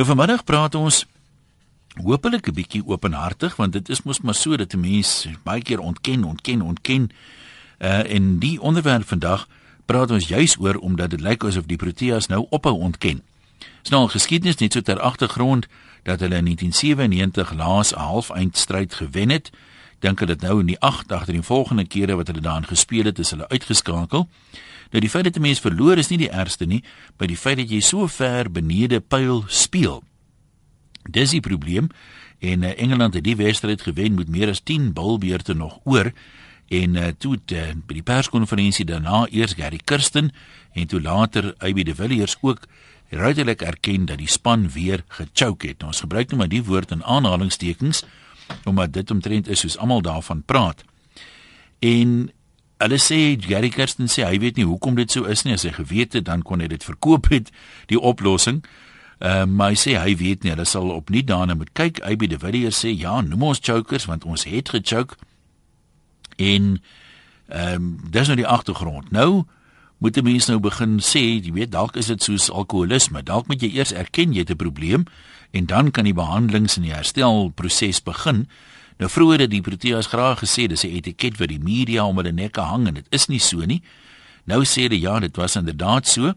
Nou vanmiddag praat ons hopelik 'n bietjie openhartig want dit is mos maar so dat 'n mens baie keer ontken, ontken, ontken. Uh en die onderwerp vandag praat ons juis oor omdat dit lyk asof die Proteas nou ophou ontken. Is nou al geskiedenis net so ter agtergrond dat hulle in 1997 laas 'n halfeindstryd gewen het. Dink hulle dit nou in die 8 agter die volgende kere wat hulle daarin gespeel het, is hulle uitgeskakel. Nou die feit dat 'n mens verloor is nie die ergste nie, by die feit dat jy so ver benede pyl speel. Dis die probleem en uh, Engeland het die wedstryd gewen met meer as 10 bilbeerte nog oor en uh, toe uh, by die perskonferensie daarna eers Gary Kirsten en toe later AB de Villiers ook ruidelik erken dat die span weer gechoke het. Nou, ons gebruik nou maar die woord in aanhalingstekens omdat dit omtrent is soos almal daarvan praat. En hulle sê Gary Kirsten sê hy weet nie hoekom dit so is nie as hy geweet het dan kon hy dit verkoop het die oplossing. Ehm uh, hy sê hy weet nie hulle sal op nie daarna moet kyk. AB de Villiers sê ja, noem ons chokers want ons het gechoke. En ehm um, dis nou die agtergrond. Nou moet die mense nou begin sê, jy weet dalk is dit soos alkoholisme. Dalk moet jy eers erken jy het 'n probleem en dan kan die behandelings en die herstelproses begin. Nou vroeër het die Proteas graag gesê dis 'n etiket wat die media om hulle nekke hang en dit is nie so nie. Nou sê hulle ja, dit was inderdaad so.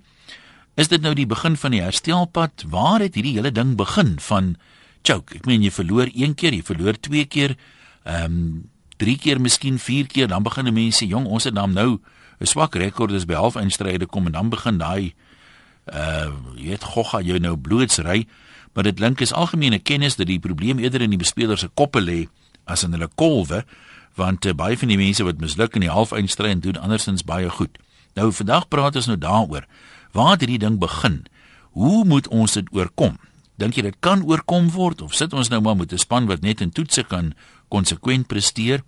Is dit nou die begin van die herstelpad? Waar het hierdie hele ding begin van choke? Ek meen jy verloor een keer, jy verloor twee keer, ehm um, drie keer, miskien vier keer, dan begin mense, jong, ons het dan nou 'n swak rekord is by halfeindstryde kom en dan begin daai uh jy weet gogga jy nou blootsry, maar dit klink is algemene kennis dat die probleem eerder in die bespeler se koppe lê as in hulle kolwe want uh, baie van die mense wat misluk in die halfeindstryd doen andersins baie goed. Nou vandag praat ons nou daaroor. Waar het hierdie ding begin? Hoe moet ons dit oorkom? Dink jy dit kan oorkom word of sit ons nou maar met 'n span wat net in toetse kan konsekwent presteer?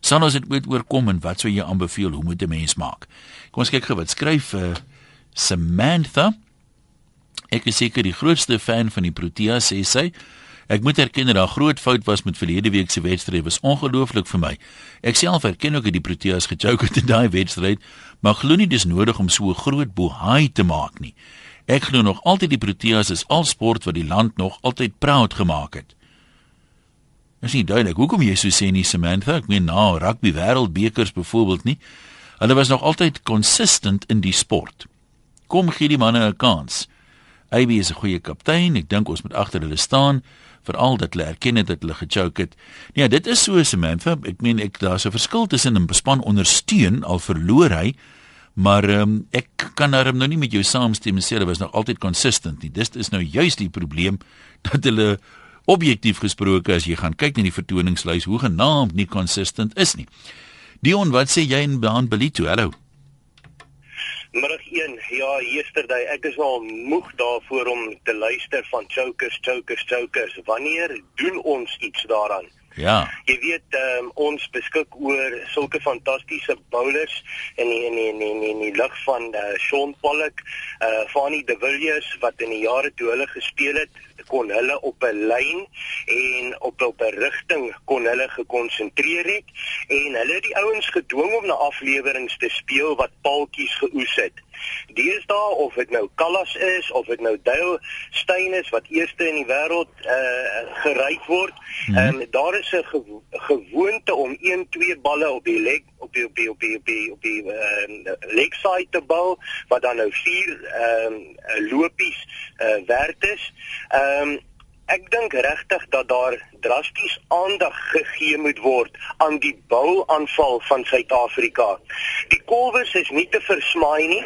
Sal ons dit ooit oorkom en wat sou jy aanbeveel hoe moet 'n mens maak? Kom ons kyk gou wat skryf uh, Samantha. Ek is seker die grootste fan van die Proteas sê sy. Ek moet erken dat 'n groot fout was met verlede week se wedstryd. Was ongelooflik vir my. Ek self erken ook dat die Proteas gejoke het in daai wedstryd, maar glo nie dis nodig om so 'n groot bohaai te maak nie. Ek glo nog altyd die Proteas is al sport wat die land nog altyd proud gemaak het. Is nie duidelik hoekom jy so sê nie Samantha? Ek meen nou rugby wêreldbekers byvoorbeeld nie. Hulle was nog altyd consistent in die sport. Kom gee die manne 'n kans. AB is 'n goeie kaptein. Ek dink ons moet agter hulle staan veral dat hulle erken het dat hulle gechoke het. Nee, dit is so Samantha. Ek meen ek daar's 'n verskil tussen 'n span ondersteun al verloor hy, maar um, ek kan daarom nou nie met jou saamstem en sê hulle was nog altyd consistent nie. Dis is nou juist die probleem dat hulle objektief gesproke as jy gaan kyk na die vertoningslys hoe genaamd nie consistent is nie. Dion, wat sê jy in Baan Belito? Hallo. Middag 1. Ja, yesterday ek is al moeg daarvoor om te luister van chokers, chokers, chokers. Wanneer doen ons iets daaraan? Ja. Jy weet um, ons beskik oor sulke fantastiese bowlers in die, in die, in die, in die lig van uh, Sean Pollock, uh Fanny De Villiers wat in die jare toe hulle gespeel het, kon hulle op 'n lyn en op op 'n rigting kon hulle gekonsentreer het en hulle het die ouens gedwing om na afleweringe te speel wat paaltjies geoes het. Deesdae of dit nou Callas is of dit nou Dale Steyn is wat eerste in die wêreld uh gery word, mm -hmm. um, daar is 'n gewo gewoonte om 1 2 balle op die leg op die op die op die op die, op die uh, leg side te bou wat dan nou 4 ehm um, lopies uh werd is. Ehm um, Ek dink regtig dat daar drasties aandag gegee moet word aan die bouaanval van Suid-Afrika. Die kolwes is nie te versmaai nie,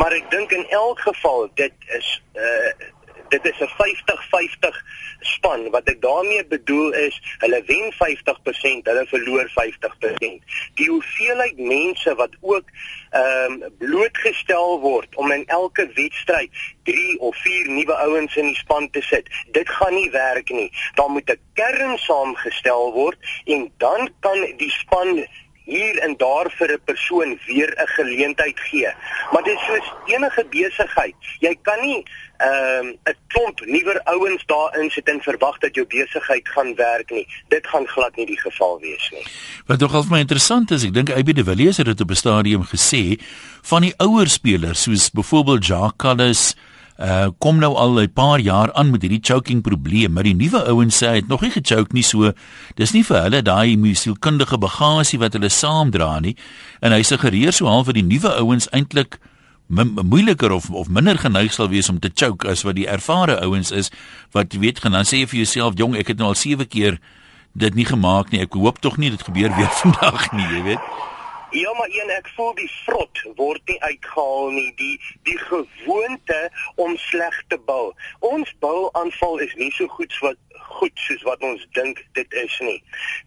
maar ek dink in elk geval dit is uh dit is 'n 50-50 span. Wat ek daarmee bedoel is, hulle wen 50%, hulle verloor 50%. Die hoeveelheid mense wat ook ehm um, blootgestel word om in elke wedstryd 3 of 4 nuwe ouens in die span te sit, dit gaan nie werk nie. Daar moet 'n kern saamgestel word en dan kan die span hier en daar vir 'n persoon weer 'n geleentheid gee. Maar dit is soos enige besigheid. Jy kan nie ehm, 'n um, klomp nuwer ouens daarin sit en verwag dat jou besigheid gaan werk nie. Dit gaan glad nie die geval wees nie. Wat nogal vir my interessant is, ek dink AB de Villiers het dit op 'n stadium gesê van die ouer spelers soos byvoorbeeld Jacques Callis uh kom nou al 'n paar jaar aan met hierdie choking probleem, maar die nuwe ouens sê hy het nog nie gechoke nie so. Dis nie vir hulle daai musielkundige bagasie wat hulle saamdra nie. En hy suggereer so half dat die nuwe ouens eintlik moeiliker of of minder geneig sal wees om te choke as wat die ervare ouens is wat weet gaan dan sê jy vir jouself jong ek het nou al 7 keer dit nie gemaak nie. Ek hoop tog nie dit gebeur weer vandag nie jy weet. Ja maar een ek voel die vrot word nie uitgehaal nie. Die die gewoonte om sleg te bou. Ons bouaanval is nie so goed wat goed soos wat ons dink dit is nie.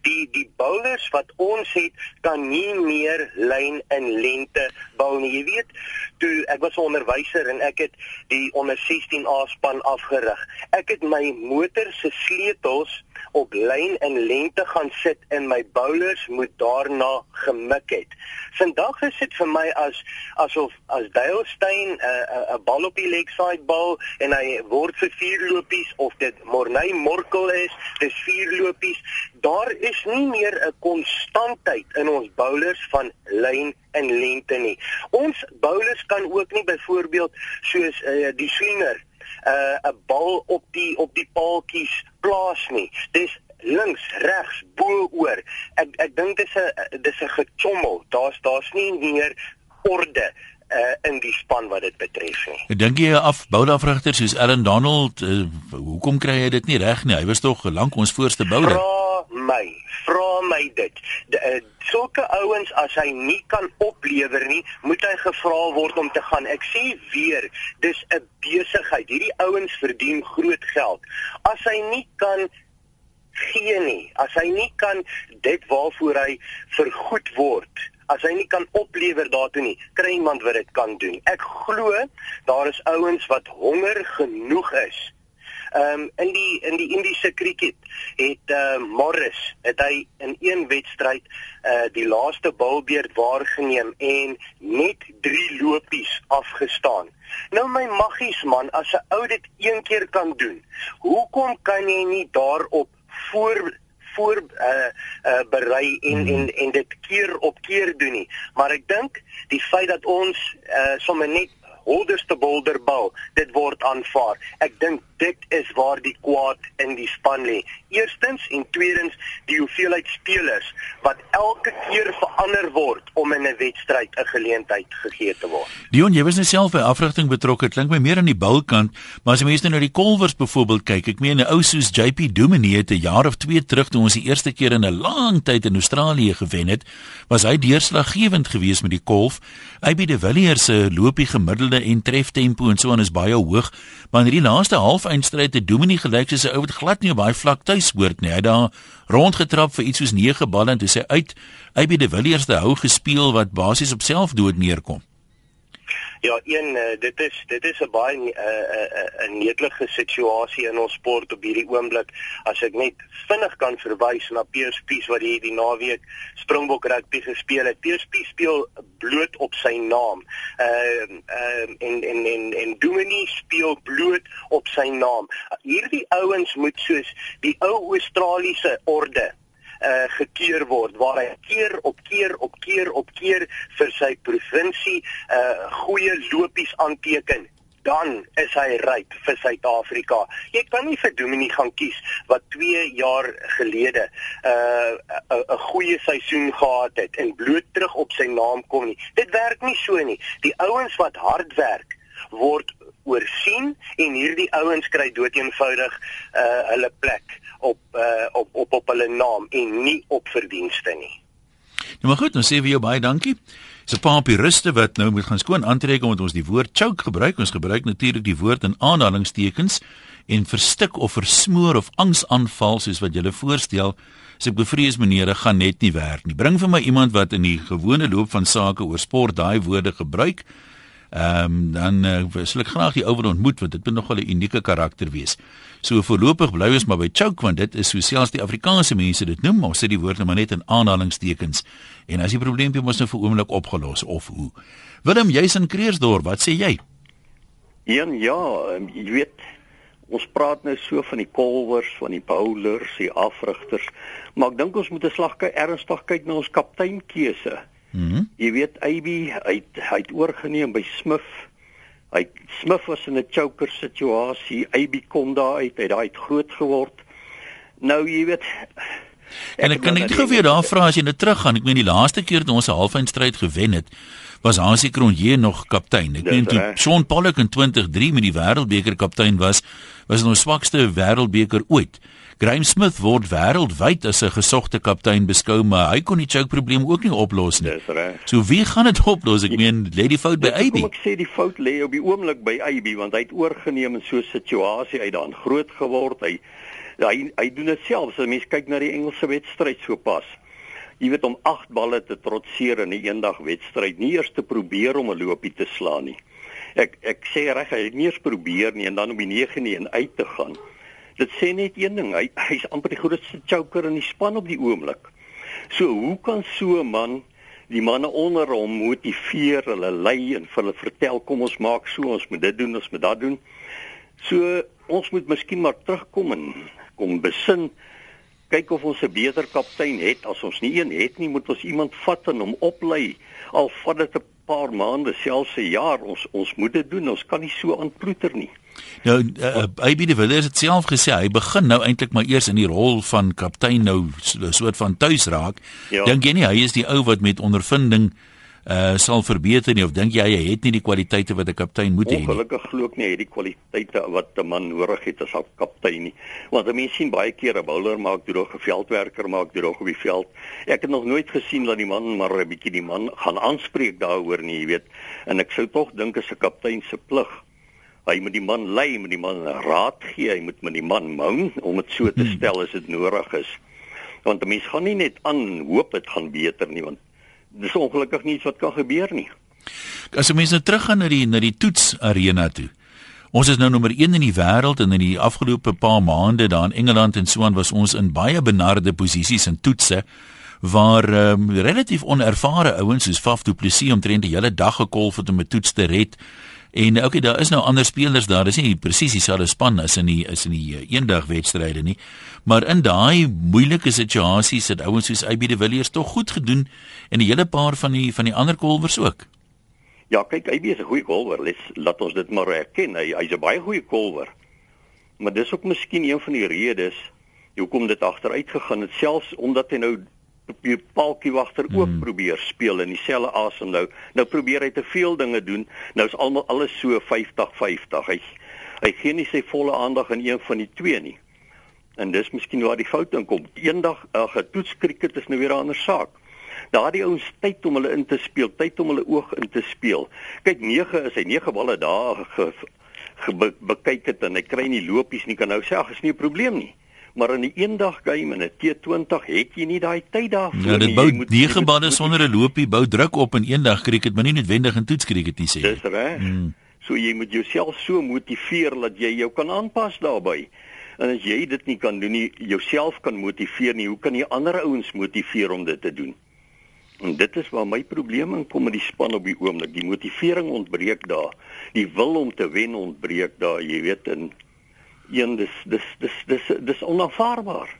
Die die bowlers wat ons het kan nie meer lyn en lengte bou nie. Jy weet, toe ek was 'n onderwyser en ek het die onder 16A span afgerig. Ek het my motor se sleutels op lyn en lengte gaan sit en my bowlers moet daarna gemik het. Vandag is dit vir my as asof as Dale Steyn 'n uh, 'n bal op die leg side bal en hy word vir vier lopies of dit Morney Morkel is, dis vier lopies. Daar is nie meer 'n konstantheid in ons bowlers van lyn en lengte nie. Ons bowlers kan ook nie byvoorbeeld soos uh, die swinger 'n uh, 'n bal op die op die paaltjies plaas nie. Dis links, regs, bo oor. Ek ek dink dis 'n dis 'n gechommel. Daar's daar's nie meer orde uh, in die span wat dit betref nie. Ek dink jy af bouafrigter soos Allan Donald, uh, hoekom kry hy dit nie reg nie? Hy was tog lank ons voorste bouer. Vra my, vra my dit. De, uh, sulke ouens as hy nie kan oplewer nie, moet hy gevra word om te gaan. Ek sê weer, dis 'n besigheid. Hierdie ouens verdien groot geld. As hy nie kan gee nie, as hy nie kan dit waarvoor hy vergoed word as hy nie kan oplewer daartoe nie, kry iemand wat dit kan doen. Ek glo daar is ouens wat honger genoeg is. Ehm um, in die in die Indiese cricket het uh, Morris het hy in een wedstryd uh, die laaste bilbeerd waargeneem en net 3 lopies afgestaan. Nou my maggies man, as 'n ou dit een keer kan doen, hoekom kan jy nie daarop voor voor uh uh berei en mm. en en dit keer op keer doen nie. Maar ek dink die feit dat ons uh sommer net holders te boulder bal, dit word aanvaar. Ek dink dit is waar die kwaad in die span lê. Eerstens en tweedens die hoeveelheid spelers wat elke keer verander word om in 'n wedstryd 'n geleentheid gegee te word. Dion, jy was net self by afrigting betrokke. Klink my meer aan die bulkant, maar as jy mense nou die kolwers byvoorbeeld kyk, ek meen 'n ou soos JP Dumini het 'n jaar of 2 terug toe ons die eerste keer in 'n lang tyd in Australië gewen het, was hy deurslaggewend geweest met die kolf. Hy by die Villiers se loopie gemiddelde en treftempo en so aan is baie hoog, maar in hierdie laaste half eindstryd het Domini gelyk soos 'n ou wat glad nie op baie vlak tuis hoort nie. Hy het daar rondgetrap vir iets soos 9 balle en toe sê uit AB de Villiers te hou gespeel wat basies op selfdood neerkom. Ja, een uh, dit is dit is 'n baie 'n uh, uh, uh, netelige situasie in ons sport op hierdie oomblik. As ek net vinnig kan verwys na Piers Pies wat hierdie naweek Springbok rugby gespeel het. Piers Pies speel bloot op sy naam. Uh, uh, en en en en Domini speel bloot op sy naam. Hierdie ouens moet soos die ou Australiese orde uh, gekeer word waar hy keer op keer op keer op keer vir sy provinsie uh, goeie lopies aanteken dan is hy ryp vir Suid-Afrika. Jy kan nie vir Domini gaan kies wat 2 jaar gelede 'n uh, 'n goeie seisoen gehad het en bloot terug op sy naam kom nie. Dit werk nie so nie. Die ouens wat hard werk word oorsien en hierdie ouens kry doeteenvoudig uh hulle plek op uh op op op hulle naam en nie op verdienste nie. Nou maar goed, nou sê vir jou baie dankie. Dis 'n paar puriste wat nou moet gaan skoon aantrek omdat ons die woord choke gebruik. Ons gebruik natuurlik die woord in aanhalingstekens en verstik of versmoor of angsaanval soos wat jy voorstel. As ek bevrees meneere gaan net nie werk nie. Bring vir my iemand wat in die gewone loop van sake oor sport daai woorde gebruik. Ehm um, dan uh, sal ek graag die ou wat ontmoet want dit moet nogal 'n unieke karakter wees. So voorlopig bly ons maar by choke want dit is so selfs die Afrikaanse mense dit noem, maar sê die woord nou maar net in aanhalingstekens. En as die probleempie mos nou vir oomblik opgelos of hoe. Willem, jy's in Kreersdorp, wat sê jy? Een ja, ehm, jy weet ons praat nou so van die kolwers, van die bowlers, die afrigters, maar ek dink ons moet 'n slag ernstig kyk na ons kapteinkeuse. Mhm. Jy weet AB, hy hy het oorgeneem by Smith Hy Smith was in 'n choker situasie. AB kom daar uit, hy het daai groot geword. Nou jy weet En ek kan net gou jou daar vra as jy net teruggaan. Ek meen die laaste keer toe ons 'n halfeindstryd gewen het, was Hansie Kronje nog kaptein. Ek meen toe Sean Pollock in 2003 met die wêreldbeker kaptein was, was ons swakste wêreldbeker ooit. Graham Smith word wêreldwyd as 'n gesogte kaptein beskou, maar hy kon die choke probleem ook nie oplos nie. Dis reg. So wie gaan dit oplos? Ek meen, lê die fout by AB. Ek sê die fout lê op die oomblik by AB want hy het oorgeneem in so 'n situasie uit daan groot geword. Hy hy hy doen dit self. As mens kyk na die Engelse wedstryd so pas. Jy weet om 8 balle te trotseer in 'n eendag wedstryd, nie eers te probeer om 'n loopie te slaan nie. Ek ek sê reg, hy het nie eens probeer nie en dan om die 9 nie en uit te gaan. Dit sê net een ding, hy hy's amper die grootste choker in die span op die oomblik. So hoe kan so 'n man die manne onder hom motiveer, hulle lei en vir hulle vertel kom ons maak so, ons moet dit doen, ons moet dat doen. So ons moet miskien maar terugkom en kom besin kyk of ons 'n beter kaptein het as ons nie een het nie moet ons iemand vat en hom oplei al vat dit 'n paar maande selfs 'n jaar ons ons moet dit doen ons kan nie so aanploeter nie Nou uh, hy by die Villiers het self gesê hy begin nou eintlik maar eers in die rol van kaptein nou 'n soort van tuis raak. Ja. Dink jy nie hy is die ou wat met ondervinding uh sal verbeter nie of dink jy hy het nie die kwaliteite wat 'n kaptein moet hê nie? Ongelukkig glo ek nie hy het die kwaliteite wat 'n man nodig het as 'n kaptein nie. Want mense sien baie keer 'n bowler maak droog, 'n veldwerker maak droog op die veld. Ek het nog nooit gesien dat die man maar 'n bietjie die man gaan aanspreek daaroor nie, jy weet. En ek sou tog dink as 'n kaptein se plig hy moet die man lei, moet die man raad gee, hy moet met die man mou om dit so te hmm. stel as dit nodig is. Want 'n mens gaan nie net aan hoop dit gaan beter nie, want dis ongelukkig nie iets wat kan gebeur nie. As mense nou teruggaan na die na die toets arena toe. Ons is nou nommer 1 in die wêreld en in die afgelope paar maande daar in Engeland en so aan was ons in baie benarde posisies in toetse waar um, relatief onervare ouens soos Faf Du Plessis omtrent die hele dag gekolf het om 'n toets te red. En okay, daar is nou ander spelers daar. Dis nie presies dieselfde span as in die is in die uh, eendagwedstryde nie. Maar in daai moeilike situasies het ouens soos AB de Villiers tog goed gedoen en 'n hele paar van die van die ander kolwers ook. Ja, kyk, AB is 'n goeie kolwer. Let laat ons dit maar erken. Hy hy's 'n baie goeie kolwer. Maar dis ook miskien een van die redes hoekom dit agteruit gegaan het selfs omdat hy nou die paltjie wagter ook hmm. probeer speel in dieselfde asem nou. Nou probeer hy te veel dinge doen. Nou is almal alles so 50-50. Hy hy gee nie sy volle aandag aan een van die twee nie. En dis miskien waar die fout in kom. Eendag 'n uh, getoetskriket is nou weer 'n ander saak. Daardie ouens tyd om hulle in te speel, tyd om hulle oog in te speel. Kyk 9 is hy 9 balle daar ge, ge, be, bekyk het en hy kry nie lopies nie kan nou sê ag is nie 'n probleem nie maar in die eendag game en 'n T20 het jy nie daai tyd daarvoor nie. Ja, dit bou 9 balle sonder 'n loopie, bou druk op in eendag cricket, maar nie noodwendig in toets cricket nie sê. Dis reg. Hmm. So jy moet jouself so motiveer dat jy jou kan aanpas daarbey. En as jy dit nie kan doen nie, jouself kan motiveer nie, hoe kan jy ander ouens motiveer om dit te doen? En dit is waar my probleem in kom met die span op die oomblik. Die motivering ontbreek daar. Die wil om te wen ontbreek daar, jy weet, en een dis dis dis dis dis onaanvaarbaar.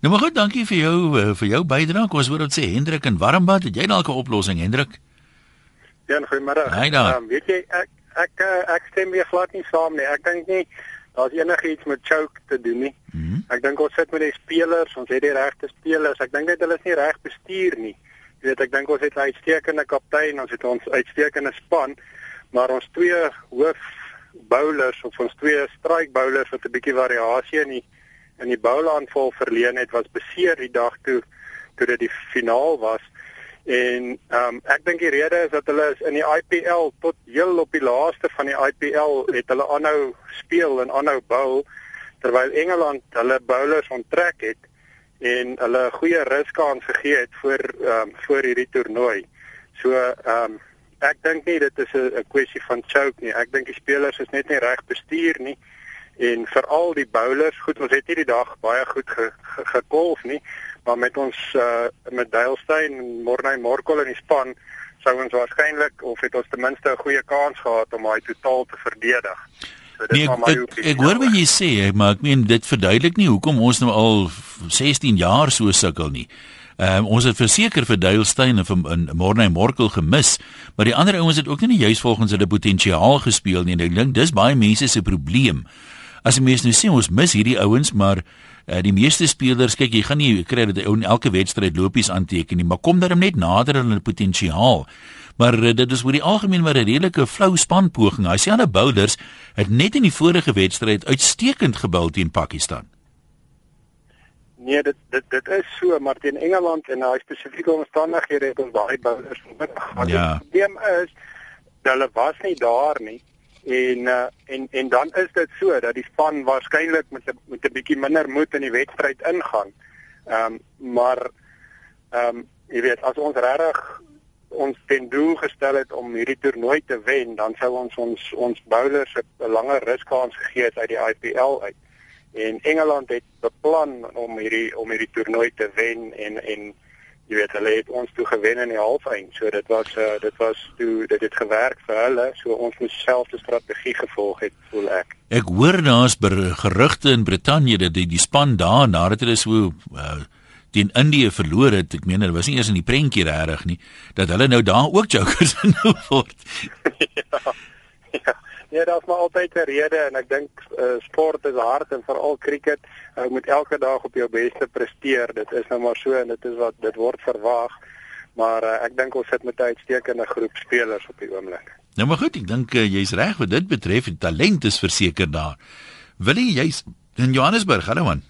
Nou maar goed, dankie vir jou eh, vir jou bydrae. Kom ons hoor wat sê Hendrik in Warmbad. Het jy dalk 'n oplossing, Hendrik? Ja, goeiemôre. Ehm um, weet jy ek ek eh, ek stem weer glad nie saam nie. Ek dink nie daar's enigiets met choke te doen nie. Mm -hmm. Ek dink ons sit met die spelers, ons het die regte spelers. Ek dink net hulle is nie reg bestuur nie. Jy weet ek dink ons het 'n uitstekende kaptein, ons het ons uitstekende span, maar ons twee hoof bowlers of ons twee strike bowlers wat 'n bietjie variasie in die in die bowlaanval verleen het was beseer die dag toe toe dit die finaal was en ehm um, ek dink die rede is dat hulle is in die IPL tot heel op die laaste van die IPL het hulle aanhou speel en aanhou bowl terwyl Engeland hulle bowlers onttrek het en hulle goeie ruskans gegee het vir ehm um, vir hierdie toernooi. So ehm um, ek dink nie dit is 'n kwessie van choke nie. Ek dink die spelers is net nie reg bestuur nie en veral die bowlers. Goed, ons het hierdie dag baie goed gekolf ge, ge nie, maar met ons uh, met Dalestein en Morney Morkel in die span sou ons waarskynlik of het ons ten minste 'n goeie kans gehad om hy totaal te verdedig. So nee, ek ek, ek hoor wat jy sê, maar ek meen dit verduidelik nie hoekom ons nou al 16 jaar so sukkel nie. Ehm uh, ons het verseker vir Duilstein en vir Morne en Morkel gemis, maar die ander ouens het ook nie juis volgens hulle potensiaal gespeel nie. Ek dink dis baie mense se probleem. As die mense nou sê ons mis hierdie ouens, maar uh, die meeste spelers, kyk jy gaan nie kry dat hy in elke wedstryd lopies aanteken nie, maar kom dan net nader aan hulle potensiaal. Maar uh, dit is oor die algemeen maar 'n redelike flou spanpoging. Hy sê ander boulders het net in die vorige wedstryd uitstekend gebou teen Pakistan. Nee, dit dit dit is so, maar teen Engeland en daai spesifieke omstandighede het ons baie bouers nodig. Ja. Die probleem is dat hulle was nie daar nie. En uh, en en dan is dit so dat die span waarskynlik met met 'n bietjie minder moed in die wedstryd ingaan. Ehm um, maar ehm um, jy weet as ons regtig ons ten doel gestel het om hierdie toernooi te wen, dan sou ons ons ons bowlers 'n langer ruskans gegee het uit die IPL uit en Engeland het beplan om hierdie om hierdie toernooi te wen en en jy weet hulle het ons toe gewen in die halfeind. So dit was uh, dit was toe dit het gewerk vir hulle. So ons moes self 'n strategie gevolg het, voel ek. Ek hoor daar's gerugte in Brittanje dat die, die span daar nadat hulle so uh, teen Indië verloor het. Ek meen hulle was nie eers in die prentjie reg nie dat hulle nou daar ook jokers in word. ja. Ja. Nee, daar's maar altyd 'n rede en ek dink uh, sport is hard en veral cricket, jy uh, moet elke dag op jou beste presteer. Dit is nou maar so en dit is wat dit word verwag. Maar uh, ek dink ons sit met 'n uitstekende groep spelers op die oomblik. Nou maar goed, ek dink uh, jy's reg wat dit betref. Die talent is verseker daar. Wil jy jy's in Johannesburg, hallo man.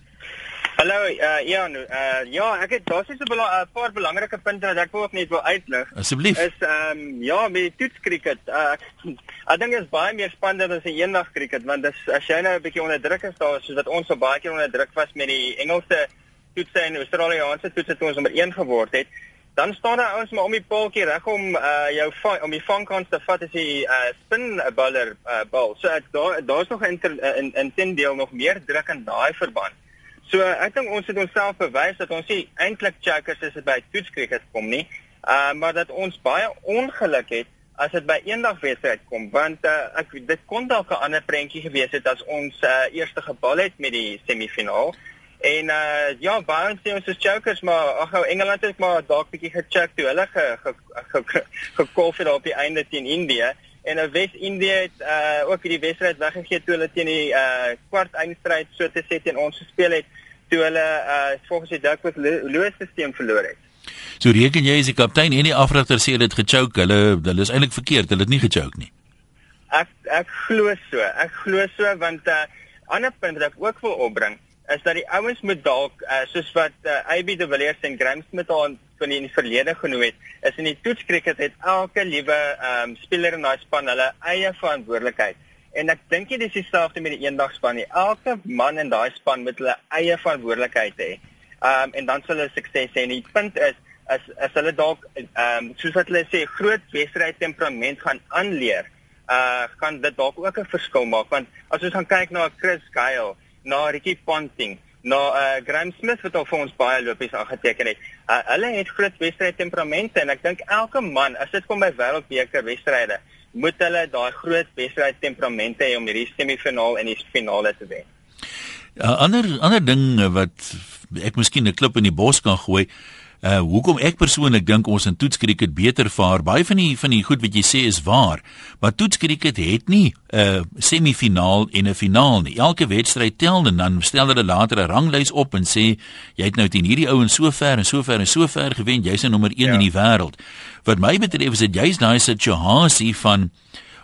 Hallo, uh, ja, nou, uh, ja, ek het daar's 'n bela paar belangrike punte wat ek ook net wil uitlig. Asseblief. Is ehm um, ja, met die toetskriket. Uh, ek dink dit is baie meer spannend as 'n eendag kriket want dis as jy nou 'n bietjie onder druk is daar soos wat ons so baie keer onder druk was met die Engelse toetse en Australiese toetse toe ons nommer 1 geword het, dan staan daar ouens maar om die paaltjie reg om uh, jou om die vangkans te vat as jy uh, spin bowler uh, bal. So daar daar's nog 'n in in ten deel nog meer druk in daai verband. So ek dink ons het onsself bewys dat ons nie eintlik checkers is by toetskriket kom nie. Uh maar dat ons baie ongeluk het as dit by eendag wedstryd kom want uh, ek dit kon dalk 'n ander prentjie gewees het as ons uh, eerste gebal het met die semifinaal. En uh ja, baie sê ons is chokers maar ag ou Engeland het maar dalk bietjie gecheck toe hulle ge gekolf ge, ge, het op die einde teen Indië en 'n Wes-Indië het uh ook hierdie wedstryd weggegee toe hulle teen die uh kwart eindstryd so te sê teen ons gespeel het toe hulle uh volgens die Duckworth loosstelsel verloor het. So reken jy as die kaptein en die afrigter sê dit gechoke, hulle hulle is eintlik verkeerd, hulle het nie gechoke nie. Ek ek glo so. Ek glo so want 'n uh, ander punt wat ek ook wil opbring is dat die ouens moet dalk uh, soos wat uh, AB de Villiers en Graham Smith al van in die verlede genoem het, is in die toetskriket het elke liewe um, speler in daai span hulle eie verantwoordelikheid. En ek dink dit is dieselfde met die eendagspan nie. Elke man in daai span moet hulle eie verantwoordelikheid hê. Ehm um, en dan sal hulle sukses hê. Die punt is as as hulle dalk ehm um, soos wat hulle sê groot wedstryd temperament gaan aanleer, uh kan dit dalk ook 'n verskil maak want as ons gaan kyk na Chris Gayle, na Ricky Ponting, na uh Graham Smith wat al vir ons baie lopies aangeteken het. Uh, hulle het groot wedstryd temperamente en ek dink elke man as dit kom by wêreldbeker wedstryde moet hulle daai groot wedstryd temperamente hê om hierdie semifinaal en die finale te wen. 'n ja, Ander ander ding wat ek miskien 'n klip in die bos kan gooi, Uh hoekom ek persoonlik dink ons in toetskriket beter vaar. Baie van die van die goed wat jy sê is waar, maar toetskriket het nie 'n uh, semifinaal en 'n finaal nie. Elke wedstryd tel en dan stel hulle later 'n ranglys op en sê jy het nou teen hierdie ouens so ver en so ver en so ver gewen, jy's nou nommer 1 ja. in die wêreld. Wat my betref is dit jy's daai situasie van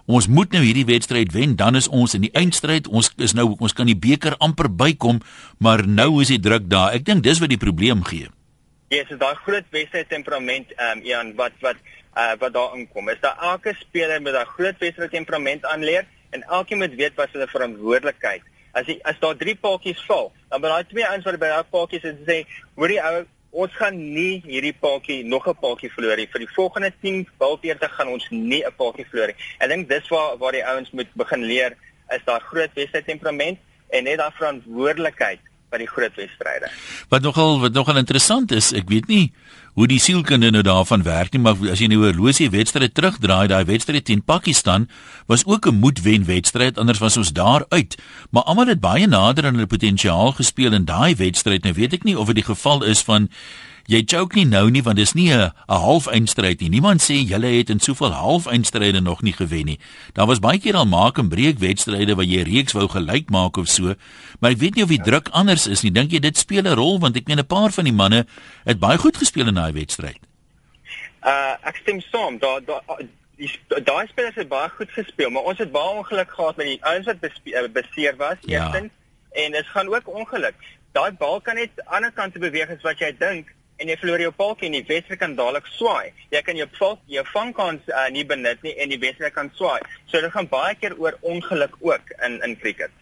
Ons moet nou hierdie wedstryd wen, dan is ons in die eindstryd. Ons is nou ons kan die beker amper bykom, maar nou is die druk daar. Ek dink dis wat die probleem gee. Ja, yes, so daai groot wedstryd temperament ehm um, Ian wat wat uh, wat daar inkom. Is daar elke speler met daai groot wedstryd temperament aanleer en elkeen moet weet wat hulle verantwoordelikheid. As die, as daar drie paadjies val, dan by daai twee ouens wat by daai paadjies is sê, hoorie ou, ons gaan nie hierdie paadjie nog 'n paadjie verloor nie. Vir die volgende 10 balteerte gaan ons nie 'n paadjie verloor nie. Ek dink dis waar waar die ouens moet begin leer is daar groot wedstryd temperament en net daai verantwoordelikheid by die groot wedstryde. Wat nogal wat nogal interessant is, ek weet nie hoe die sielkunde nou daarvan werk nie, maar as jy nou 'n horlosie wedstryd terugdraai, daai wedstryd teen Pakistan was ook 'n moedwen wedstryd, anders was ons daar uit. Maar almal het baie nader aan hulle potensiaal gespeel in daai wedstryd. Nou weet ek nie of dit die geval is van jy choke nie nou nie want dis nie 'n 'n half eindstryd nie. Niemand sê julle het in soveel half eindstryde nog nie gewen nie. Daar was baie keer al maak en breek wedstryde waar jy reeks wou gelyk maak of so, maar ek weet nie of die druk anders is nie. Dink jy dit speel 'n rol want ek meen 'n paar van die manne het baie goed gespeel in daai wedstryd. Uh ek stem saam. Daar daar die daai spelers het baie goed gespeel, maar ons het baie ongeluk gehad met die ouens wat uh, beseer was Ja. eerstens en dit gaan ook ongeluk. Daai bal kan net aan die ander kant beweeg as wat jy dink en jy verloor jou palkie en die wedstryd kan dadelik swaai. Jy kan jou val, jou vangkans uh, nie benut nie en die wedstryd kan swaai. So dit gaan baie keer oor ongeluk ook in in cricket.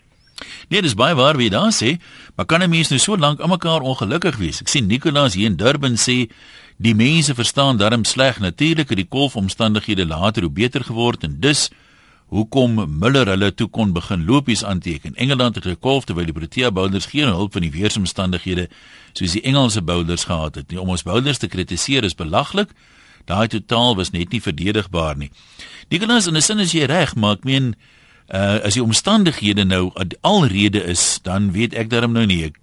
Nee, dis baie waar wie daar sê, maar kan 'n mens nou so lank aan mekaar ongelukkig wees? Ek sien Nicolaas hier in Durban sê die mense verstaan darm sleg. Natuurlik het die kolfomstandighede later hoe beter geword en dus hoekom Miller hulle toe kon begin lopies aanteken. Engeland het gekolf terwyl die Protea bowlers geen hulp van die weeromstandighede soos die Engelse bowlers gehad het nie. Om ons bowlers te kritiseer is belaglik. Daai totaal was net nie verdedigbaar nie. Nicolaas, in 'n sin is jy reg, maar ek meen uh as die omstandighede nou alrede is, dan weet ek daarom nou nie ek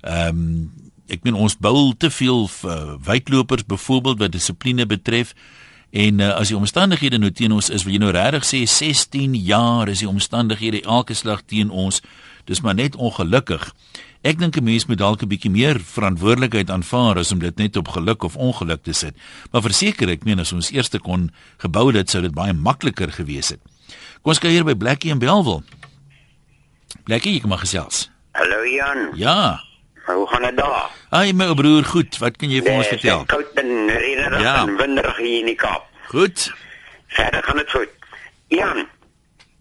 ehm um, ek meen ons bou te veel uh, wydlopers byvoorbeeld wat dissipline betref en uh, as die omstandighede nou teen ons is, wil jy nou regtig sê 16 jaar is die omstandighede elke slag teen ons. Dis maar net ongelukkig. Ek dink 'n mens moet dalk 'n bietjie meer verantwoordelikheid aanvaar as om dit net op geluk of ongeluk te sit. Maar verseker, ek meen as ons eerste kon gebou het, sou dit baie makliker gewees het. Kom ons kyk hier by Blackie en Belwel. Blackie, ek mag gesels. Hallo Jan, Ja. Hoe gaan dit daar? Ai my broer, goed. Wat kan jy vir ons Dis vertel? Koud en reënerig Ja. en winderig hier in die Kaap. Goed. Verder gaan dit goed. Jan,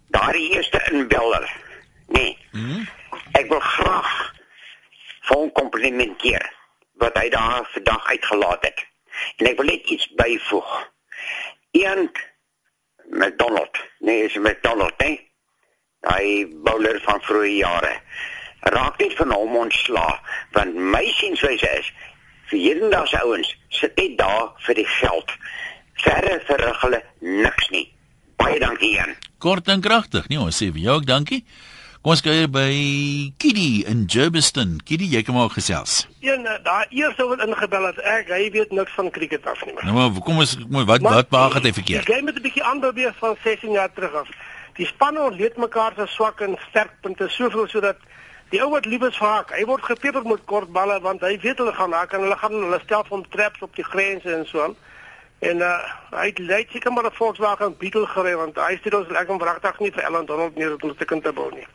daardie eerste inbeller. Nee. Mhm. Ek wil graag vir hom komplimenteer wat hy daar vandag uitgelaat het. En ek wil net iets byvoeg. Ian McDonald, nee, is McDonald, nee. Hy bowler van vroeë jare. Raak net van hom ontsla, want my sienswyse is vir hedendaagse ouens sit net daar vir die geld. Verder verrig hulle niks nie. Baie dankie Ian. Kort en kragtig. Nee, ons sê vir jou ook dankie. Kom ons kyk by Kiddy in Germiston. Kiddy, jy kom ook gesels. Een eh, daar eerste wat ingebel het ek, hy weet niks van cricket af nie. Nou maar kom ons kom, wat wat maak het hy verkeerd? Die game het 'n bietjie aanbeweeg van 16 jaar terug af. Die spanne ontleed mekaar se swak en sterkpunte soveel sodat die ou wat lief is vir hak, hy word gepeper met kort balle want hy weet hulle gaan hak en hulle gaan hulle stel van traps op die grense en so aan. En uh hy het lei seker maar 'n Volkswagen Beetle gery want hy sê ons lekker wragtig nie vir Ellen Donald meer om te kan te bou nie.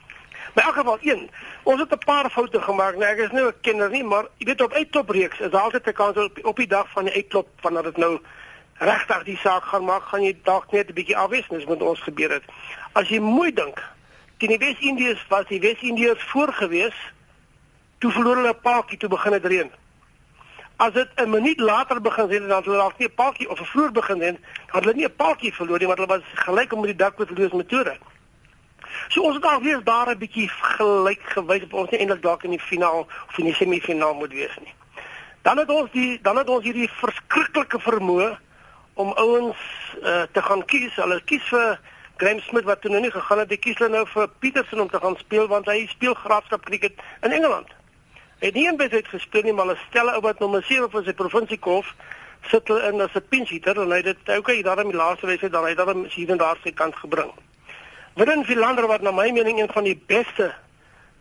Maar in elk geval een, ons het 'n paar foute gemaak. Nou ek is nie 'n kenner nie, maar jy weet op uittopreeks is daar altyd 'n kans op op die dag van die uitklop wanneer dit nou regtig die saak gaan maak, gaan jy dalk net 'n bietjie afwees, dis met ons gebeur het. As jy mooi dink, teen die Wes-Indiërs was die Wes-Indiërs voorgewees toe verloor hulle 'n paadjie toe begin het reën. As dit 'n minuut later begin het hulle dalk nie 'n paadjie of 'n vroeër begin dan het hulle nie 'n paadjie verloor nie, want hulle was gelyk om met die dak met verloor metode. So ons het alweer daar 'n bietjie gelyk gewys op ons nie eintlik dalk in die finaal of in die semifinaal moet wees nie. Dan het ons die dan het ons hierdie verskriklike vermoë om ouens uh, te gaan kies. Hulle kies vir Graham Smith wat toe nou nie gegaan het, hy kies hulle nou vir Peterson om te gaan speel want hy speel graafskap cricket in Engeland. Hy het nie een wedstryd gespeel nie, maar hulle stel ou wat nommer 7 vir sy provinsiekolf sit hulle in as 'n pinch hitter en hy het dit okay, daarom die laaste wedstryd dan hy het dan hier en daar sy kant gebring. Willem Philander wat na my mening een van die beste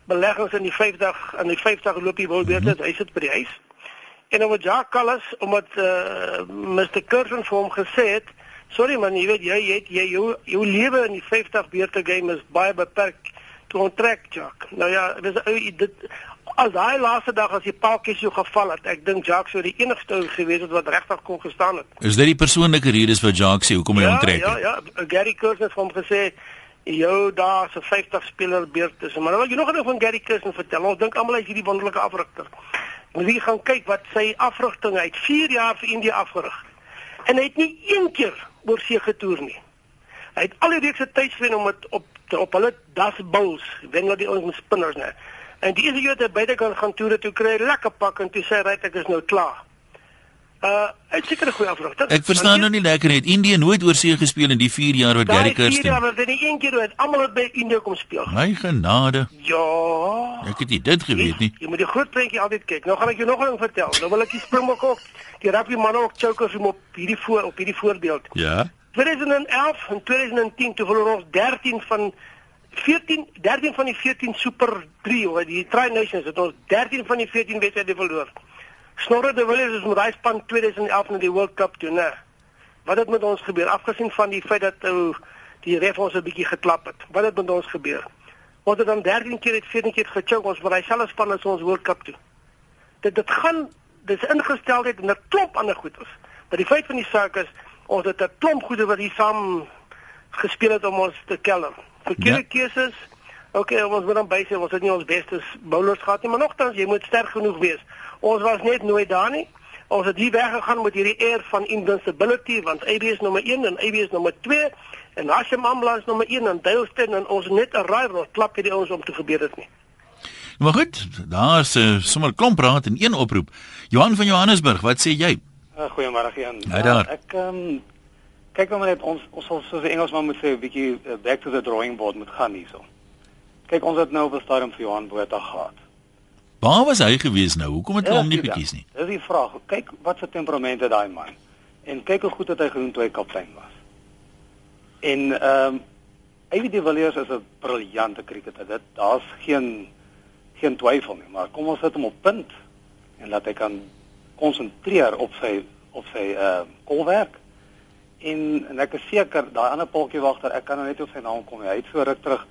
beleggings in die 50 in die 50 loopie wil weet is, hy sit by die huis. En dan wat Jacques Callas omdat uh, Mr. Curtin vir hom gesê het, sorry man, jy weet jy jy het- jy jou, jou lewe in die 50 beurte game is baie beperk toe onttrek Jacques. Nou ja, dis dit as daai laaste dag as die paaltjies so geval het, ek dink Jacques sou die enigste ou gewees het wat regtig kon gestaan het. Is dit die persoonlike redes wat Jacques sê hoekom hy ja, onttrek? Ja, het? ja, Gary Curtin het hom gesê jou daar se 50 speler beurt is. Maar nou wil jy nog ding van Gary Curtin vertel. Ons dink almal hy is hierdie wonderlike afrigter. Moet jy gaan kyk wat sy afrigting het 4 jaar vir India afgerig. En hy het nie een keer oor see getoer nie. Hy het al die reekse tydswen om dit op op hulle das bulls, wen hulle die ons met spinners net. En die eerste keer dat hy beide kan gaan toere toe kry lekker pak en toe sê hy "Right, ek is nou klaar. Uh, uit seker 'n goeie afrigter. Ek verstaan nou nie lekker net Indië nooit oor see gespeel in die 4 jaar wat Gary Kirsten. maar dit is een keer wat almal het by India kom speel. My genade. Ja. Ek het nie dit geweet nie. Jy moet die groot prentjie altyd kyk. Nou gaan ek jou nog 'n ding vertel. Nou wil ek die Springbok ook die rugby manne ook chokers om op hierdie voor op hierdie voorbeeld. Ja. 2011 en 2010 toe verloor ons 13 van 14 13 van die 14 Super 3 of die Tri Nations het ons 13 van die 14 wedstryde verloor. Snorre de Villiers is met daai span 2011 na die World Cup toe, né? Wat het met ons gebeur afgesien van die feit dat ou die ref ons 'n bietjie geklap het? Wat het met ons gebeur? Ons het dan 13 keer het 14 keer gechoke ons met daai selfde span as ons World Cup toe. Dit dit gaan dis ingesteldheid en 'n klomp ander goeders. Maar die feit van die saak is ons het 'n klomp goede wat hier saam gespeel het om ons te keller. Verkeerde ja. keuses. Okay, ons moet dan bysê ons het nie ons beste bowlers gehad nie, maar nogtans jy moet sterk genoeg wees. Ons was net nooit daar nie. Ons het hier weggegaan met hierdie air van invincibility want AB is nommer 1 en AB is nommer 2 en Hashim Amla is nommer 1 en Dalesten en ons net 'n rival klap hierdie ouens om te gebeur dit nie. Maar goed, daar's uh, sommer klomp raad en een oproep. Johan van Johannesburg, wat sê jy? Uh, Goeiemôre Jan. Hy daar. Uh, ek um, kyk nou maar net ons ons sal soos die Engelsman moet sê 'n bietjie uh, back to the drawing board moet gaan hierso. Kyk, ons het nou op 'n stadium vir Johan Botha gehad. Waar was hy gewees nou? Hoekom het hulle hom nie Ja, gekies nie? Dis die vraag. Kyk wat vir temperament het daai man. En kyk hoe goed het hy gedoen toe hy kaptein was. En ehm um, Ivy de Villiers is 'n briljante cricketer. Dit daar's geen geen twyfel nie, maar kom ons sit hom op punt en laat hy kan konsentreer op sy op sy ehm uh, kolwerk. En en ek is seker daai ander polkie wagter, ek kan nou net op sy naam kom. Hy het so ruk terug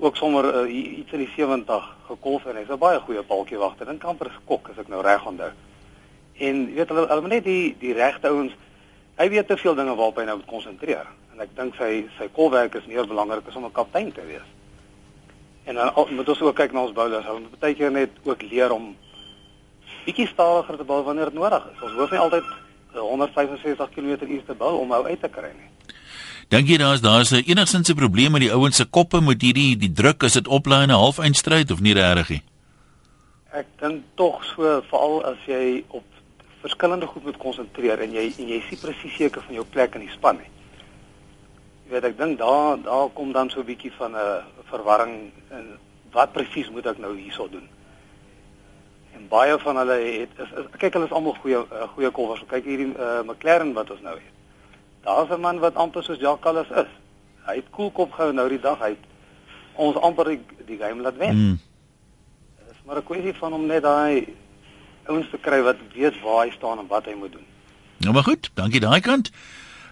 ook sommer uh, iets in die 70 gekolf en hy's 'n baie goeie paltjie wagter. Dink amper skok as ek nou reg onthou. En weet hulle hulle moet net die die regte ouens hy weet te veel dinge waarop hy nou moet konsentreer. En ek dink sy sy kolwerk is meer belangrik as om 'n kaptein te wees. En dan al- moet ons ook kyk na ons bowlers. Hulle moet baie keer net ook leer om bietjie stadiger te bou wanneer dit nodig is. Ons hoef nie altyd eh, 165 km/h te bou om hom uit te kry nie. Dink jy daar's daar's 'n enigsins 'n probleem met die ouens se koppe met hierdie die druk as dit oplaai in 'n halfeindstryd of nie regtig nie? Ek dink tog so veral as jy op verskillende goed moet konsentreer en jy en jy is nie presies seker van jou plek in die span nie. Jy weet ek dink daar daar kom dan so 'n bietjie van 'n verwarring en wat presies moet ek nou hierso doen? En baie van hulle het is, is kyk hulle is almal goeie uh, goeie kolwers. Kyk hierdie uh, McLaren wat ons nou het. Daar's 'n man wat amper soos Jacques Callis is. Hy het koelkop gehou nou die dag hy het ons amper die, die game laat wen. Hmm. Dit is maar 'n kwessie van om net daai ouens te kry wat weet waar hy staan en wat hy moet doen. Nou maar goed, dankie daai kant.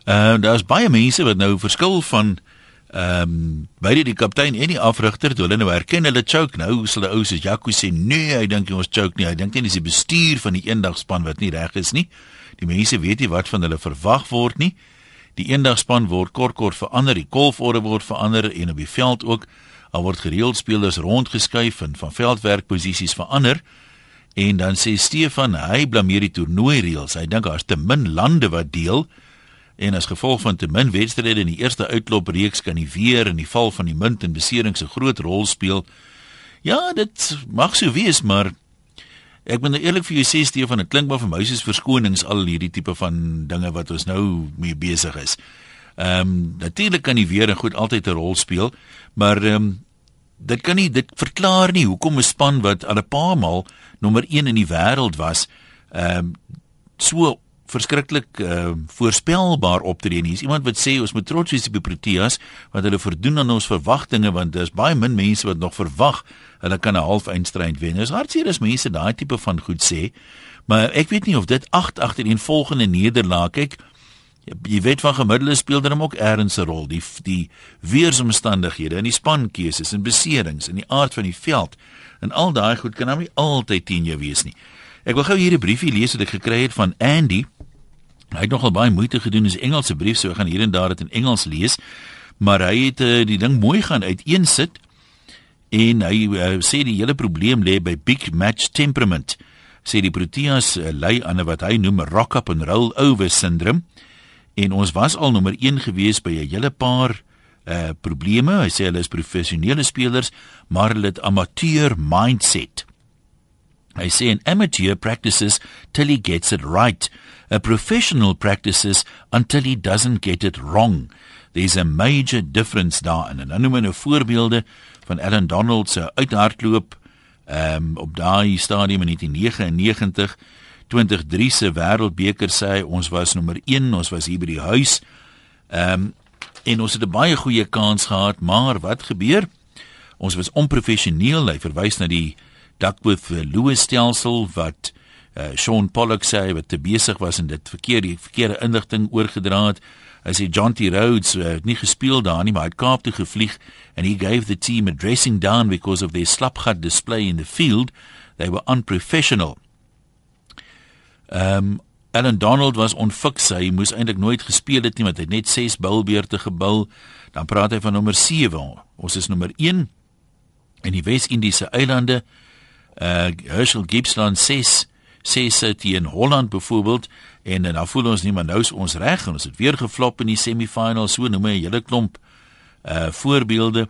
Uh daar's baie mense wat nou verskil van ehm um, beide die kaptein en die afrigter, toe hulle nou erken hulle choke nou, sal die ou se Jaco sê nee, hy dink nie ons choke nie. Hy dink nie dis die bestuur van die eendagspan wat nie reg is nie. Die mense weet nie wat van hulle verwag word nie. Die eendagspan word kort kort verander, die golforde word verander en op die veld ook. Al word gereeld spelers rondgeskuif en van veldwerkposisies verander. En dan sê Stefan, hy blameer die toernooi reëls. Hy dink daar's te min lande wat deel en as gevolg van te min wedstryde in die eerste uitlopreeks kan die weer en die val van die munt en beserings 'n groot rol speel. Ja, dit mag so wees, maar ek moet nou eerlik vir jou sê Stefan, dit klink maar vir my soos verskonings al hierdie tipe van dinge wat ons nou mee besig is. Ehm um, natuurlik kan die weer en goed altyd 'n rol speel, maar ehm um, dit kan nie dit verklaar nie hoekom 'n span wat al 'n paar maal nommer 1 in die wêreld was, ehm um, so verskriklik uh, voorspelbaar optree nie. Is iemand wat sê ons moet trots wees op die Proteas want hulle voldoen aan ons verwagtinge want daar's baie min mense wat nog verwag hulle kan 'n halfeindstryd wen. Dis hartseer as mense daai tipe van goed sê. Maar ek weet nie of dit 8 agter een volgende nederlaag kyk. Jy weet van gemiddelde speel dan ook eers 'n rol. Die die weeromstandighede en die spankeuses en beserings en die aard van die veld en al daai goed kan nou nie altyd teen jou wees nie. Ek wil gou hier 'n briefie lees wat ek gekry het van Andy. Hy het nogal baie moeite gedoen in sy Engelse brief, so ek gaan hier en daar dit in Engels lees. Maar hy het uh, die ding mooi gaan uiteensit en hy uh, sê die hele probleem lê by big match temperament. Sê die Proteas uh, ly aan wat hy noem rock up and roll over syndroom. En ons was al nommer 1 gewees by 'n hele paar uh probleme. Hy sê hulle is professionele spelers, maar hulle het amateur mindset. Hy sê an amateur practices till he gets it right. A professional practices until he doesn't get it wrong. There's a major difference daarin. En dan noem hy nou voorbeelde van Alan Donald se uithardloop ehm um, op daai stadium in 1999 2003 se wêreldbeker sê ons was nommer 1, ons was hier by die huis. Ehm um, en ons het 'n baie goeie kans gehad, maar wat gebeur? Ons was onprofessioneel. Hy verwys na die Duckworth Lewis stelsel wat uh, Sean Pollock sê wat te besig was en dit verkeerde verkeerde inligting oorgedra het. Hy sê John T Rhodes uh, het nie gespeel daar nie, maar hy het Kaap toe gevlieg and he gave the team a dressing down because of their slapgat display in the field. They were unprofessional. Ehm um, Alan Donald was onfiks. Hy moes eintlik nooit gespeel het nie, want hy het net 6 bilbeerte gebul. Dan praat hy van nommer 7. Ons is nommer 1 in die Wes-Indiese eilande. Uh Herschel 6 6 sit hier in Holland byvoorbeeld en dan voel ons nie maar nou is ons reg en ons het weer geflop in die semifinals. So noem hy 'n hele klomp uh voorbeelde.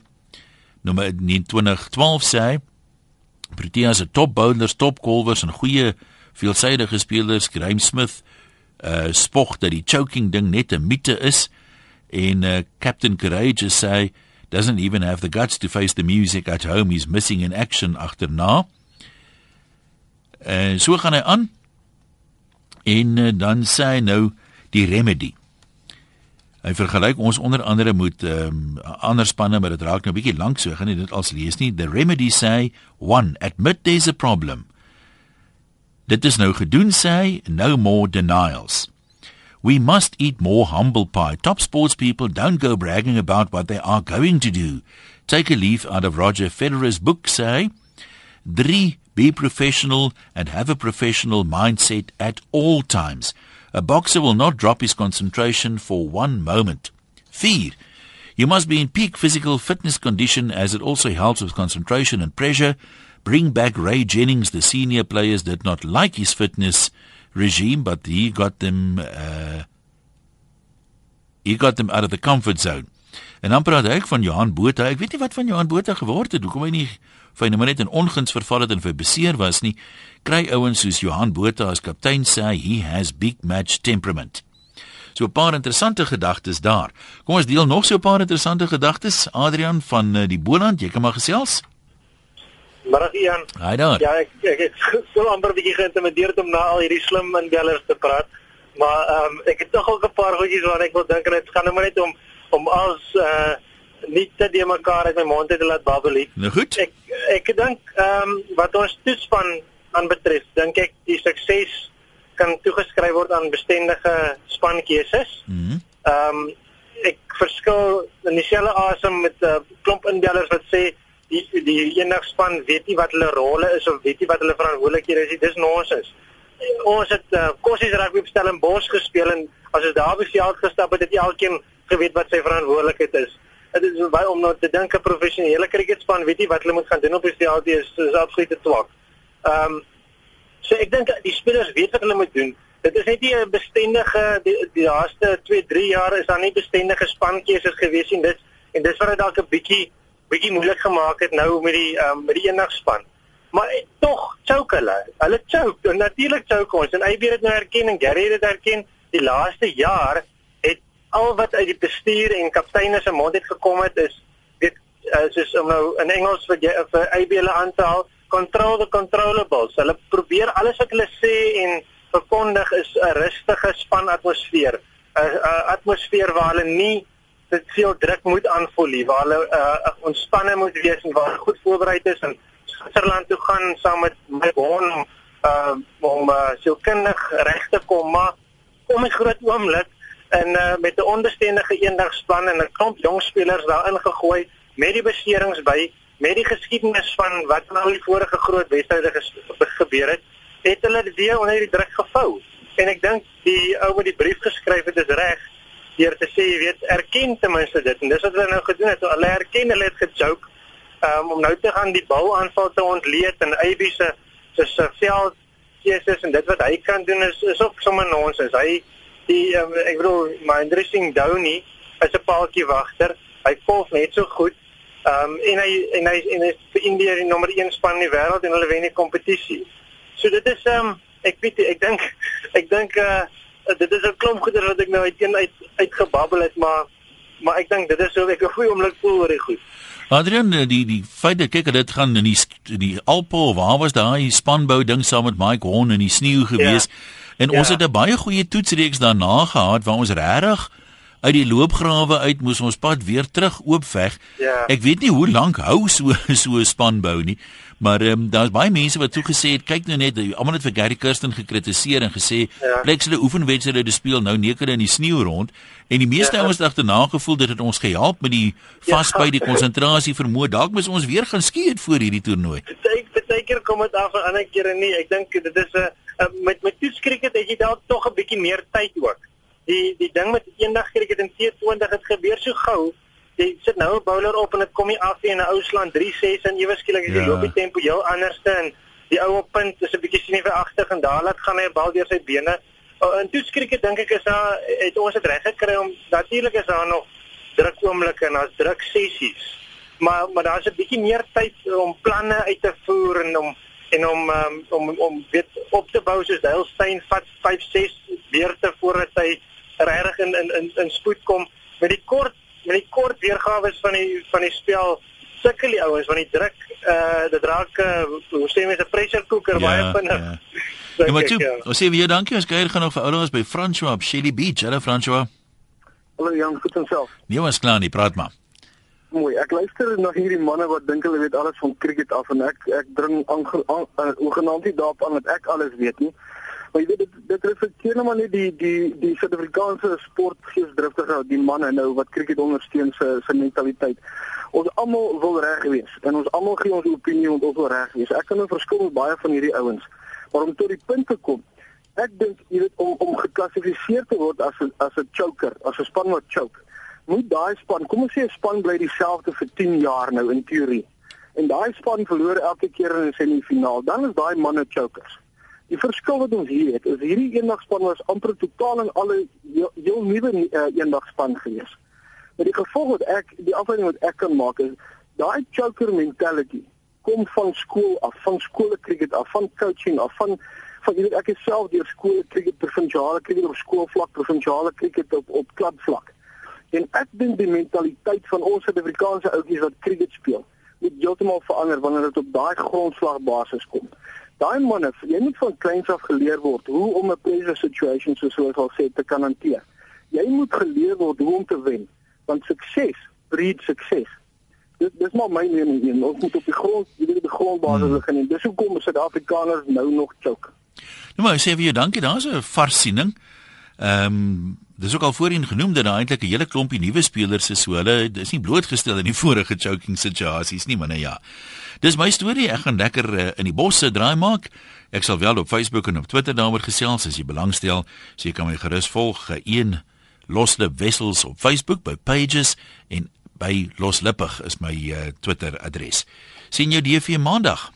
Nommer 2012 sê Protea se top bowlers, top bowlers en goeie veelsidige spelers, Graham Smith, uh spog dat die choking ding net 'n mite is en uh Captain Courageous sê doesn't even have the guts to face the music at home he's missing in action agterna. En so gaan hy aan. En uh, dan sê hy nou die remedy. Hy vergelyk ons onder andere met ehm um, ander spanne, maar dit raak nou 'n bietjie lank so, gaan nie dit als lees nie. The remedy sê 1 admit there's a problem. Dit is nou gedoen sê, no more denials. We must eat more humble pie. Top sports people don't go bragging about what they are going to do. Take a leaf out of Roger Federer's book say, 3 be professional and have a professional mindset at all times. A boxer will not drop his concentration for one moment. 4 You must be in peak physical fitness condition as it also helps with concentration and pressure. bring back Ray Jennings. The senior players did not like his fitness regime, but he got them uh, he got them out of the comfort zone. En dan praat ek van Johan Botha. Ek weet nie wat van Johan Botha geword het. Hoekom hy nie fyn maar net in onguns verval het en vir beseer was nie. Kry ouens soos Johan Botha as kaptein sê he has big match temperament. So 'n paar interessante gedagtes daar. Kom ons deel nog so 'n paar interessante gedagtes. Adrian van uh, die Boland, jy kan maar gesels. Middag Ian. Haai daar. Ja, ek ek het so amper bietjie geïntimideerd om na al hierdie slim inbellers te praat. Maar ehm um, ek het tog ook 'n paar goedjies waar ek wil dink en dit gaan nou maar net om om as eh uh, nie te die mekaar uit my mond te laat babbel nie. Nou goed. Ek ek dink ehm um, wat ons toespan aanbetref, dink ek die sukses kan toegeskryf word aan bestendige spankeuses. Mhm. Mm ehm um, ek verskil in dieselfde asem met 'n uh, klomp inbellers wat sê die die enigspan weet nie wat hulle rolle is of weet nie wat hulle verantwoordelikhede is. Dis nonsens. Ons het uh, kossies rugby opstel in Bos gespeel en as ons daar op die veld gestap het, het elkeen geweet wat sy verantwoordelikheid is. Dit is baie om nou te dink 'n professionele cricketspan weet nie wat hulle moet gaan doen op die veld is is absoluut te swak. Ehm um, so ek dink die spelers weet wat hulle moet doen. Dit is net nie 'n bestendige die, die laaste 2, 3 jaar is daar nie bestendige spankeuses gewees nie. Dit en dis wat dit dalk 'n bietjie bietjie moeilik gemaak het nou met die um, met die enigspan. Maar eh, tog choke hulle. Hulle choke. En natuurlik choke ons. En AB het nou erken en Gary het erken die laaste jaar al wat uit die bestuur en kapteine se mond het gekom het is dit uh, soos om nou in Engels vir vir AB hulle aanhaal control the controllables. Hulle probeer alles wat hulle sê en verkondig is 'n rustige span atmosfeer. 'n atmosfeer waar hulle nie dit veel druk moet aanvoel hier waar hulle uh, ontspanne moet wees en waar goed voorberei is en Switserland toe gaan saam met my hond om uh, om uh, sielkundig reg te kom maar kom 'n groot oomblik en uh, met 'n ondersteunige eendagspan en 'n klomp jong spelers daarin gegooi met die beserings by met die geskiedenis van wat al die vorige groot wedstryde gebeur het het hulle weer onder die druk gevou. En ek dink die ou wat die brief geskryf het is reg deur te sê jy weet erken ten minste dit. En dis wat hulle nou gedoen het. Hulle erken hulle het gejoke um, om nou te gaan die bal aanval te ontleed en Abby se se veld Jesus en dit wat hy kan doen is is ook sommer nonsens. Hy die um, ek bedoel my dressing down nie is 'n paaltjie wagter hy volg net so goed um, en hy en hy en hy is vir India die nommer 1 span in die wêreld en hulle wen die kompetisie So dit is ehm um, ek weet ek dink ek dink uh dit is 'n klomp goeder wat ek nou uiteen uit uitgebabbel het, maar maar ek dink dit is so ek 'n goeie oomblik voel oor die goed. Adrian, die die feit dat kyk dit gaan in die die Alpe, waar was daai spanbou ding saam met Mike Horn in die sneeu gewees? Ja. En ja. ons het 'n baie goeie toetsreeks daarna gehad waar ons regtig uit die loopgrawe uit moes ons pad weer terug oopveg. Ja. Ek weet nie hoe lank hou so so 'n spanbou nie. Maar ehm um, daar's baie mense wat toe gesê het, kyk nou net, almal het vir Gary Kirsten gekritiseer en gesê, ja. "Plek hulle oefenwedstryde speel nou neker in die sneeu rond." En die meeste ja. ouens het agterna gevoel dit het ons gehelp met die ja. die konsentrasie vermoë. Dalk moet ons weer gaan skiet voor hierdie toernooi. Baie keer kom dit af en ander kere nie. Ek dink dit is 'n uh, met met toetskriket het jy dalk tog 'n bietjie meer tyd ook. Die die ding met eendag kriket in T20 het gebeur so gou jy sit nou 'n bowler op en dit kom nie af nie en 'n ou slaan 3-6 en ewe skielik is die ja. loopie tempo heel anderste en die ou op punt is 'n bietjie sien vir agter en daar laat gaan hy 'n bal deur sy bene. Oh, en toe skrik ek dink ek is daar het ons dit reg gekry om natuurlik is daar nog druk oomblikke en daar's druk sessies. Maar maar daar's 'n bietjie meer tyd om planne uit te voer en om en om um, om om weet op te bou soos Dale vat 5 6 beurte voordat hy regtig in in in in spoed kom met die kort met die kort weergawe van die van die spel sukkel die ouens want die druk uh dit raak uh, hoe sê mense 'n pressure cooker ja, baie vinnig. Ja. Ja, maar toe, ja. ons sê weer dankie ons kuier gaan nog vir ouers by François op Shelly Beach. Hallo François. Hallo Jan, goed en self. Nee, ons klaar nie, praat maar. Mooi. Ek luister na hierdie manne wat dink hulle weet alles van cricket af en ek ek dring aangenaam nie daarop aan dat ek alles weet nie. Maar jy weet dit dit reflekteer nou maar net die die die Suid-Afrikaanse sportgeesdriftige die manne nou wat cricket ondersteun se se mentaliteit. Ons almal wil reg wees en ons almal gee ons opinie en ons wil reg wees. Ek kan nou verskil met baie van hierdie ouens. Maar om tot die punt te kom, ek dink jy weet om om geklassifiseer te word as 'n as 'n choker, as 'n span wat choke. Moet daai span, kom ons sê 'n span bly dieselfde vir 10 jaar nou in teorie. En daai span verloor elke keer in 'n semifinaal, dan is daai manne chokers. Die verskil wat ons hier het, is hierdie eendagspan was amper totaal en alle heel, heel nuwe uh, eendagspan gewees. Maar die gevolg wat ek die afleiding wat ek kan maak is daai choker mentality kom van skool af, van skole cricket af, van coaching af, van van jy weet ek self deur skole cricket provinsiale cricket op skoolvlak, provinsiale cricket op op klubvlak. En ek dink die mentaliteit van ons Suid-Afrikaanse ouetjies wat cricket speel, moet heeltemal verander wanneer dit op daai grondslagbasis kom. Daai manne, jy moet van kleins af geleer word hoe om 'n pressure situation soos ons al sê te kan hanteer. Jy moet geleer word hoe om te wen, want sukses breed sukses. Dit dis maar my mening hier. Ons moet op die grond, jy weet die grondbasis hmm. begin en dis hoekom Suid-Afrikaners nou nog choke. Nou maar sê vir jou dankie, daar's 'n varsiening. Ehm um, dis ook al voorheen genoem dat daar eintlik 'n hele klompie nuwe spelers is, so hulle is nie blootgestel in die vorige choking situasies nie, maar nou ja. Dis my storie. Ek gaan lekker uh, in die bosse draai maak. Ek sal wel op Facebook en op Twitter daaroor gesels as jy belangstel. So jy kan my gerus volg. Een Loslip Wessels op Facebook by Pages en by Loslippig is my uh, Twitter adres. Sien jou DV maandag.